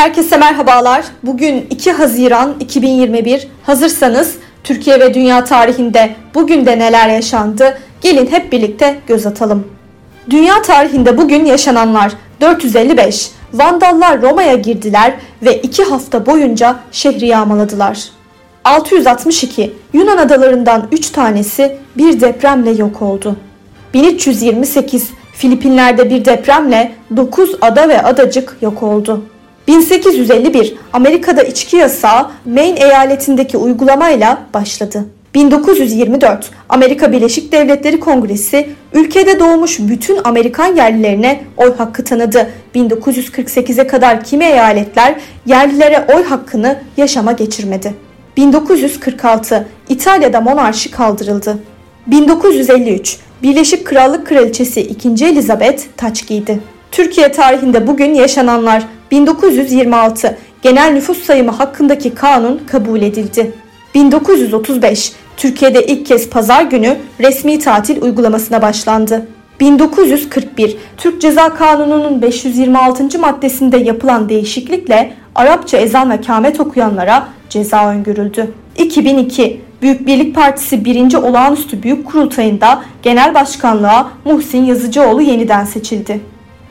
Herkese merhabalar. Bugün 2 Haziran 2021. Hazırsanız Türkiye ve dünya tarihinde bugün de neler yaşandı? Gelin hep birlikte göz atalım. Dünya tarihinde bugün yaşananlar 455. Vandallar Roma'ya girdiler ve 2 hafta boyunca şehri yağmaladılar. 662. Yunan adalarından 3 tanesi bir depremle yok oldu. 1328. Filipinler'de bir depremle 9 ada ve adacık yok oldu. 1851 Amerika'da içki yasağı Maine eyaletindeki uygulamayla başladı. 1924 Amerika Birleşik Devletleri Kongresi ülkede doğmuş bütün Amerikan yerlilerine oy hakkı tanıdı. 1948'e kadar kimi eyaletler yerlilere oy hakkını yaşama geçirmedi. 1946 İtalya'da monarşi kaldırıldı. 1953 Birleşik Krallık Kraliçesi 2. Elizabeth taç giydi. Türkiye tarihinde bugün yaşananlar 1926 genel nüfus sayımı hakkındaki kanun kabul edildi. 1935 Türkiye'de ilk kez pazar günü resmi tatil uygulamasına başlandı. 1941 Türk Ceza Kanunu'nun 526. maddesinde yapılan değişiklikle Arapça ezan ve kâmet okuyanlara ceza öngörüldü. 2002 Büyük Birlik Partisi 1. Olağanüstü Büyük Kurultayında Genel Başkanlığa Muhsin Yazıcıoğlu yeniden seçildi.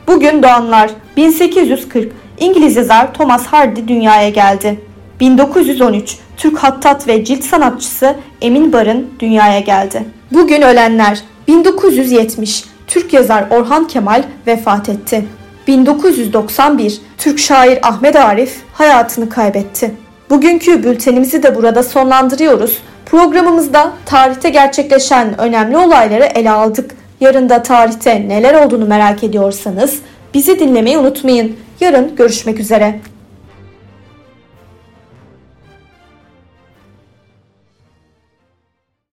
Bugün doğanlar 1840 İngiliz yazar Thomas Hardy dünyaya geldi. 1913 Türk hattat ve cilt sanatçısı Emin Barın dünyaya geldi. Bugün ölenler 1970 Türk yazar Orhan Kemal vefat etti. 1991 Türk şair Ahmet Arif hayatını kaybetti. Bugünkü bültenimizi de burada sonlandırıyoruz. Programımızda tarihte gerçekleşen önemli olayları ele aldık. Yarın da tarihte neler olduğunu merak ediyorsanız bizi dinlemeyi unutmayın. Yarın görüşmek üzere.